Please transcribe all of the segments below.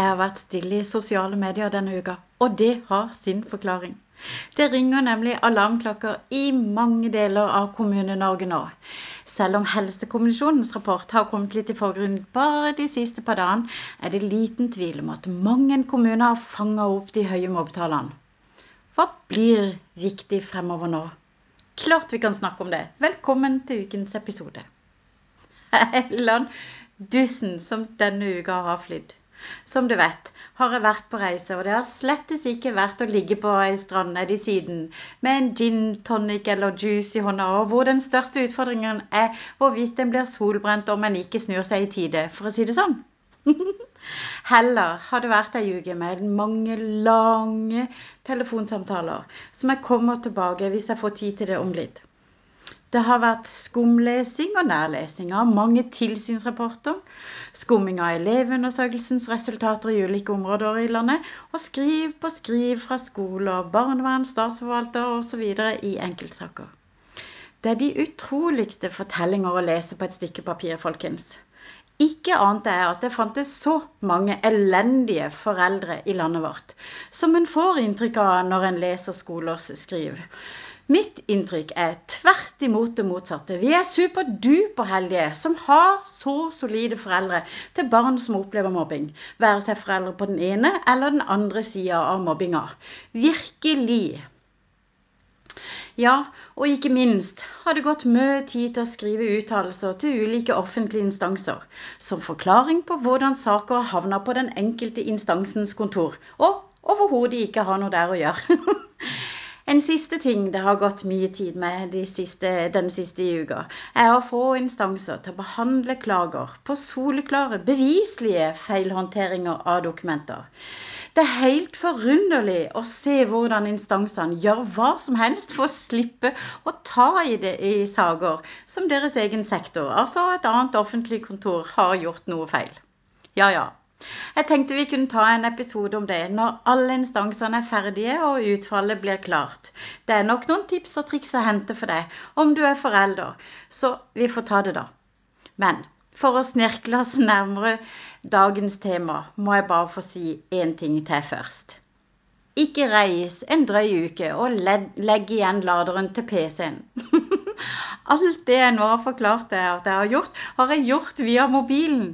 Jeg har vært stille i sosiale medier denne uka, og det har sin forklaring. Det ringer nemlig alarmklokker i mange deler av Kommune-Norge nå. Selv om Helsekommisjonens rapport har kommet litt i forgrunnen bare de siste par dagene, er det liten tvil om at mange kommuner har fanget opp de høye mobbetallene. Hva blir viktig fremover nå? Klart vi kan snakke om det. Velkommen til ukens episode. Helland dussen som denne uka har flydd. Som du vet, har jeg vært på reise, og det har slettes ikke vært å ligge på ei strand nede i Syden med en gin tonic eller juice i hånda, og hvor den største utfordringen er hvorvidt en blir solbrent om en ikke snur seg i tide, for å si det sånn. Heller har det vært ei uke med mange lange telefonsamtaler som jeg kommer tilbake hvis jeg får tid til det om litt. Det har vært skumlesing og nærlesing av mange tilsynsrapporter, skumming av elevundersøkelsens resultater i ulike områder i landet, og skriv på skriv fra skoler, barnevern, statsforvalter osv. i enkeltsaker. Det er de utroligste fortellinger å lese på et stykke papir, folkens. Ikke ante jeg at det fantes så mange elendige foreldre i landet vårt, som en får inntrykk av når en leser skolers skriv. Mitt inntrykk er tvert imot det motsatte. Vi er superduperheldige som har så solide foreldre til barn som opplever mobbing. Være seg foreldre på den ene eller den andre sida av mobbinga. Virkelig. Ja, og ikke minst har det gått mye tid til å skrive uttalelser til ulike offentlige instanser, som forklaring på hvordan saker havna på den enkelte instansens kontor, og overhodet ikke har noe der å gjøre. En siste ting det har gått mye tid med de siste, den siste uka, er å få instanser til å behandle klager på soleklare, beviselige feilhåndteringer av dokumenter. Det er helt forunderlig å se hvordan instansene gjør hva som helst for å slippe å ta i det i saker som deres egen sektor, altså et annet offentlig kontor, har gjort noe feil. Ja ja, jeg tenkte vi kunne ta en episode om det når alle instansene er ferdige og utfallet blir klart. Det er nok noen tips og triks å hente for deg om du er forelder, så vi får ta det da. Men for å snirkle oss nærmere dagens tema, må jeg bare få si én ting til først. Ikke reis en drøy uke og legg igjen laderen til PC-en. Alt det jeg nå har forklart deg at jeg har gjort, har jeg gjort via mobilen.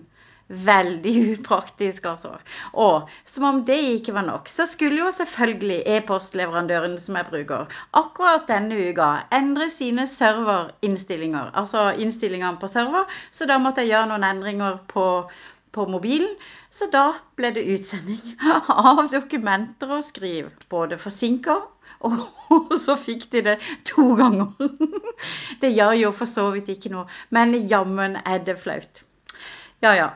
Veldig upraktisk, altså. Og som om det ikke var nok, så skulle jo selvfølgelig e-postleverandøren som jeg bruker, akkurat denne uka endre sine serverinnstillinger, altså innstillingene på server, så da måtte jeg gjøre noen endringer på, på mobilen. Så da ble det utsending av dokumenter og skriv, både forsinka og så fikk de det to ganger. Det gjør jo for så vidt ikke noe, men jammen er det flaut. Ja, ja.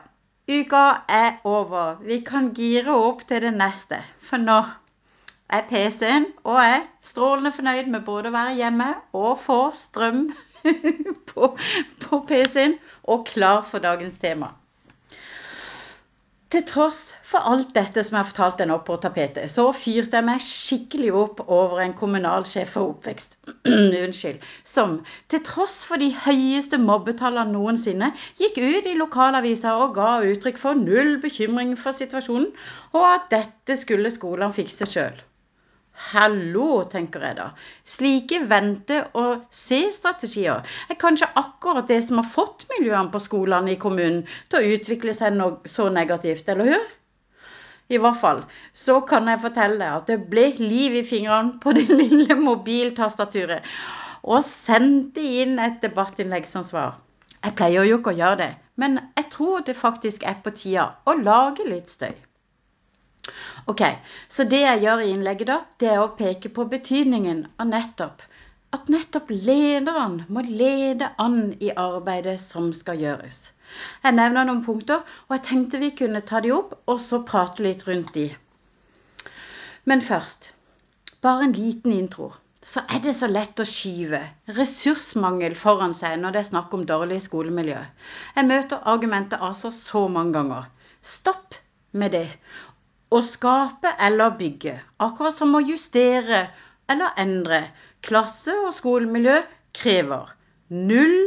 Uka er over. Vi kan gire opp til det neste. For nå er PC-en og jeg strålende fornøyd med både å være hjemme og få strøm på, på PC-en og klar for dagens tema. Til tross for alt dette som jeg har fortalt deg nå på tapetet, så fyrte jeg meg skikkelig opp over en kommunalsjef for oppvekst, unnskyld, som til tross for de høyeste mobbetallene noensinne, gikk ut i lokalavisa og ga uttrykk for null bekymring for situasjonen, og at dette skulle skolene fikse sjøl. Hallo, tenker jeg da. Slike vente-og-se-strategier er kanskje akkurat det som har fått miljøene på skolene i kommunen til å utvikle seg så negativt, eller hør? I hvert fall så kan jeg fortelle deg at det ble liv i fingrene på det lille mobiltastaturet, og sendte inn et debattinnlegg som svar. Jeg pleier jo ikke å gjøre det, men jeg tror det faktisk er på tida å lage litt støy. Ok, Så det jeg gjør i innlegget, da, det er å peke på betydningen av nettopp at nettopp lederen må lede an i arbeidet som skal gjøres. Jeg nevner noen punkter, og jeg tenkte vi kunne ta de opp og så prate litt rundt de. Men først, bare en liten intro. Så er det så lett å skyve ressursmangel foran seg når det er snakk om dårlig skolemiljø. Jeg møter argumentet altså så mange ganger. Stopp med det, å skape eller bygge, akkurat som å justere eller endre. Klasse- og skolemiljø krever null,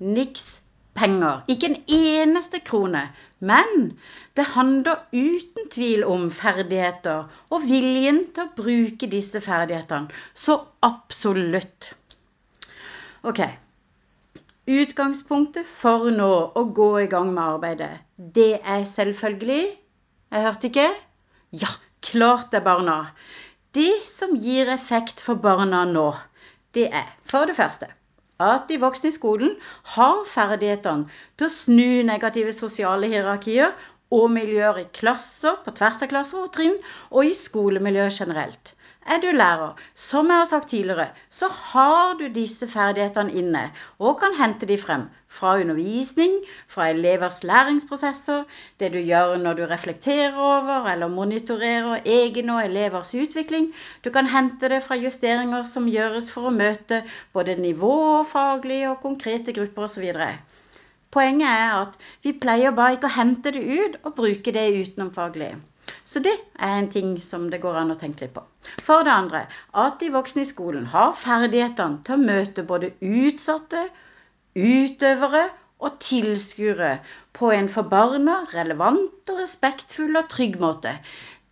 niks, penger, ikke en eneste krone. Men det handler uten tvil om ferdigheter og viljen til å bruke disse ferdighetene. Så absolutt. Ok. Utgangspunktet for nå å gå i gang med arbeidet, det er selvfølgelig Jeg hørte ikke? Ja, klart det, barna. Det som gir effekt for barna nå, det er for det første at de voksne i skolen har ferdighetene til å snu negative sosiale hierarkier og miljøer i klasser, på tvers av klasser og trinn, og i skolemiljøet generelt. Er du lærer, som jeg har sagt tidligere, så har du disse ferdighetene inne og kan hente de frem fra undervisning, fra elevers læringsprosesser, det du gjør når du reflekterer over eller monitorerer egen og elevers utvikling. Du kan hente det fra justeringer som gjøres for å møte både nivå, faglige og konkrete grupper osv. Poenget er at vi pleier bare ikke å hente det ut og bruke det utenomfaglig. Så det er en ting som det går an å tenke litt på. For det andre at de voksne i skolen har ferdighetene til å møte både utsatte, utøvere og tilskuere på en for barna relevant og respektfull og trygg måte.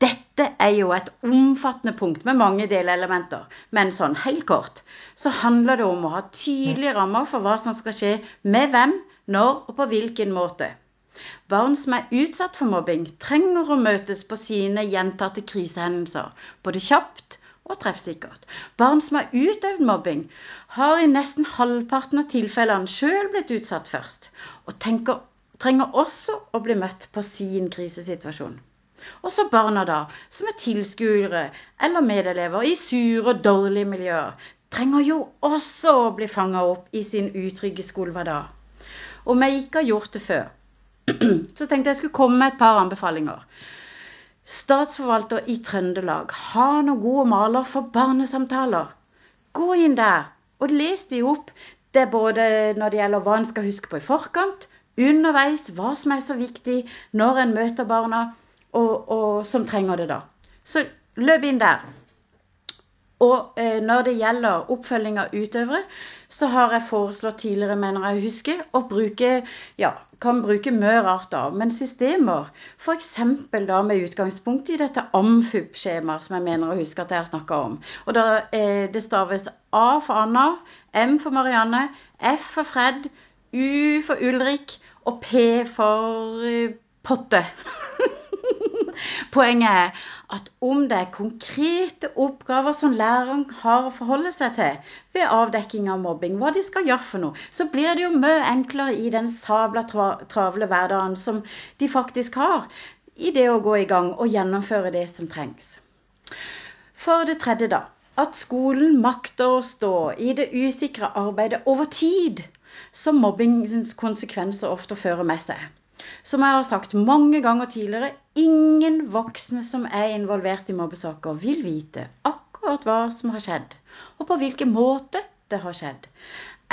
Dette er jo et omfattende punkt med mange delelementer, men sånn helt kort så handler det om å ha tydelige rammer for hva som skal skje med hvem, når og på hvilken måte. Barn som er utsatt for mobbing, trenger å møtes på sine gjentatte krisehendelser, både kjapt og treffsikkert. Barn som har utøvd mobbing, har i nesten halvparten av tilfellene sjøl blitt utsatt først, og tenker, trenger også å bli møtt på sin krisesituasjon. Også barna da, som er tilskuere eller medelever i sure og dårlige miljøer, trenger jo også å bli fanga opp i sin utrygge skolehverdag. Om jeg ikke har gjort det før, så tenkte jeg skulle komme med et par anbefalinger. Statsforvalter i Trøndelag har noen gode maler for barnesamtaler. Gå inn der og les de opp. Det er både når det gjelder hva en skal huske på i forkant, underveis, hva som er så viktig når en møter barna og, og som trenger det, da. Så løp inn der. Og eh, når det gjelder oppfølging av utøvere, så har jeg foreslått tidligere, mener jeg å huske, å bruke ja, kan bruke mye rart da, men systemer, f.eks. da med utgangspunkt i dette AMFUP-skjemaet som jeg mener å huske at jeg har snakka om. Og da, eh, Det staves A for Anna, M for Marianne, F for Fred, U for Ulrik og P for eh, Potte. Poenget er at om det er konkrete oppgaver som læreren har å forholde seg til ved avdekking av mobbing, hva de skal gjøre for noe, så blir det jo mye enklere i den sabla travle hverdagen som de faktisk har, i det å gå i gang og gjennomføre det som trengs. For det tredje, da. At skolen makter å stå i det usikre arbeidet over tid, som mobbingens konsekvenser ofte fører med seg. Som jeg har sagt mange ganger tidligere, ingen voksne som er involvert i mobbesaker, vil vite akkurat hva som har skjedd, og på hvilken måte det har skjedd.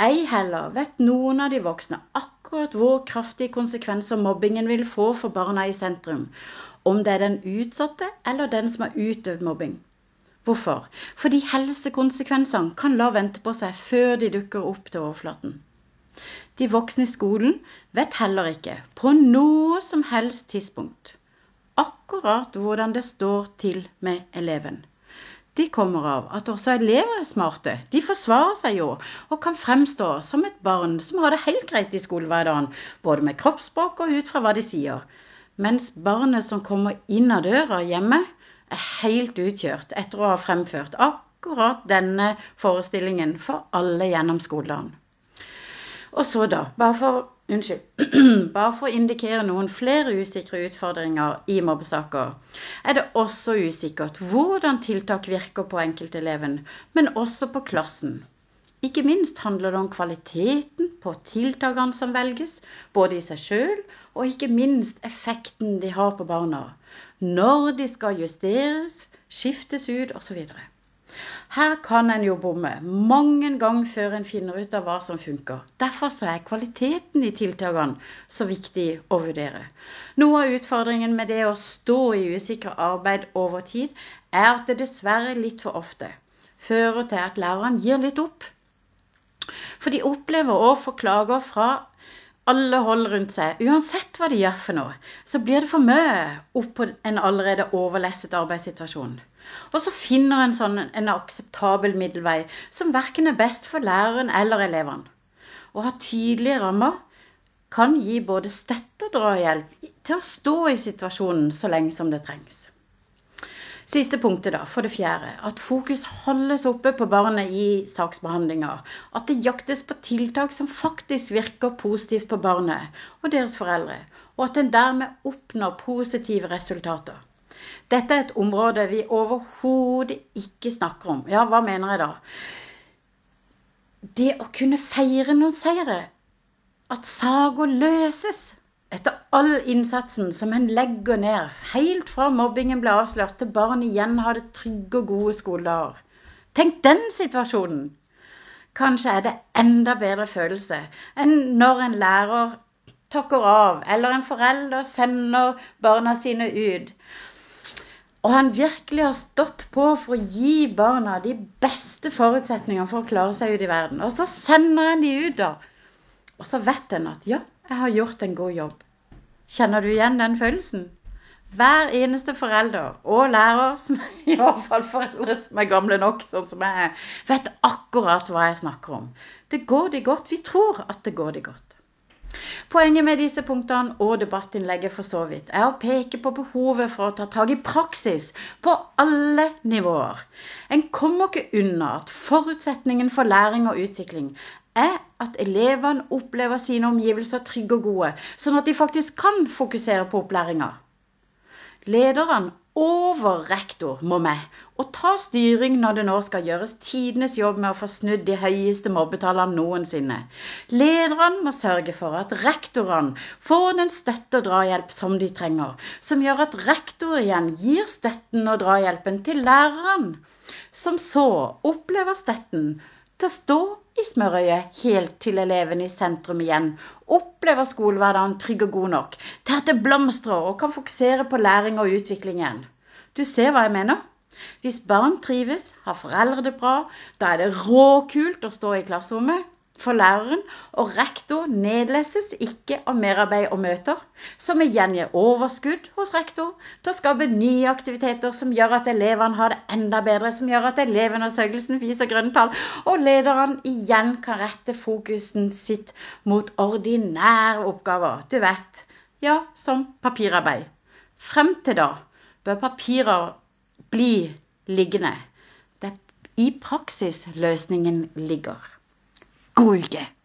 Ei heller vet noen av de voksne akkurat hvor kraftige konsekvenser mobbingen vil få for barna i sentrum, om det er den utsatte eller den som har utøvd mobbing. Hvorfor? Fordi helsekonsekvensene kan la vente på seg før de dukker opp til overflaten. De voksne i skolen vet heller ikke på noe som helst tidspunkt akkurat hvordan det står til med eleven. De kommer av at også elever er smarte. De forsvarer seg jo og kan fremstå som et barn som har det helt greit i skolehverdagen, både med kroppsspråk og ut fra hva de sier. Mens barnet som kommer inn av døra hjemme, er helt utkjørt etter å ha fremført akkurat denne forestillingen for alle gjennom skoledagen. Og så, da, bare for, unnskyld, bare for å indikere noen flere usikre utfordringer i mobbesaker, er det også usikkert hvordan tiltak virker på enkelteleven, men også på klassen. Ikke minst handler det om kvaliteten på tiltakene som velges, både i seg sjøl og ikke minst effekten de har på barna. Når de skal justeres, skiftes ut osv. Her kan en jo bomme mange ganger før en finner ut av hva som funker. Derfor er kvaliteten i tiltakene så viktig å vurdere. Noe av utfordringen med det å stå i usikre arbeid over tid, er at det dessverre litt for ofte fører til at læreren gir litt opp. For de opplever å få klager fra alle hold rundt seg, uansett hva de gjør for noe, så blir det for mye opp på en allerede overlesset arbeidssituasjon. Og så finner en sånn en akseptabel middelvei som verken er best for læreren eller elevene. Å ha tydelige rammer kan gi både støtte og drahjelp til å stå i situasjonen så lenge som det trengs. Siste punktet, da, for det fjerde, at fokus holdes oppe på barnet i saksbehandlinga. At det jaktes på tiltak som faktisk virker positivt på barnet og deres foreldre. Og at en dermed oppnår positive resultater. Dette er et område vi overhodet ikke snakker om. Ja, hva mener jeg da? Det å kunne feire noen seire at saker løses etter all innsatsen som en legger ned, helt fra mobbingen ble avslørt til barn igjen hadde trygge og gode skoledager. Tenk den situasjonen! Kanskje er det enda bedre følelse enn når en lærer takker av, eller en forelder sender barna sine ut. Og han virkelig har stått på for å gi barna de beste forutsetningene for å klare seg ut i verden. Og så sender en de ut, da. Og så vet en at ja, jeg har gjort en god jobb. Kjenner du igjen den følelsen? Hver eneste forelder og lærer, som i hvert fall foreldre som er gamle nok, sånn som jeg er, vet akkurat hva jeg snakker om. Det går de godt. Vi tror at det går de godt. Poenget med disse punktene og debattinnlegget for så vidt er å peke på behovet for å ta tak i praksis på alle nivåer. En kommer ikke unna at forutsetningen for læring og utvikling er at elevene opplever sine omgivelser trygge og gode, sånn at de faktisk kan fokusere på opplæringa. Lederne over rektor må med og ta styring når det nå skal gjøres tidenes jobb med å få snudd de høyeste mobbetallene noensinne. Lederne må sørge for at rektorene får den støtte og drahjelp som de trenger, som gjør at rektor igjen gir støtten og drahjelpen til lærerne, som så opplever støtten til å stå i smørøyet helt til elevene i sentrum igjen opplever skolehverdagen trygg og god nok til at det blomstrer og kan fokusere på læring og utvikling igjen. Du ser hva jeg mener? Hvis barn trives, har foreldre det bra, da er det råkult å stå i klasserommet for læreren, og rektor nedleses ikke av merarbeid og møter, som igjen gir overskudd hos rektor til å skape nye aktiviteter som gjør at elevene har det enda bedre, som gjør at elevundersøkelsen viser grønne tall, og lederne igjen kan rette fokusen sitt mot ordinære oppgaver. Du vet, ja, som papirarbeid. Frem til da bør papirer bli liggende. Det er i praksis løsningen ligger. God uke!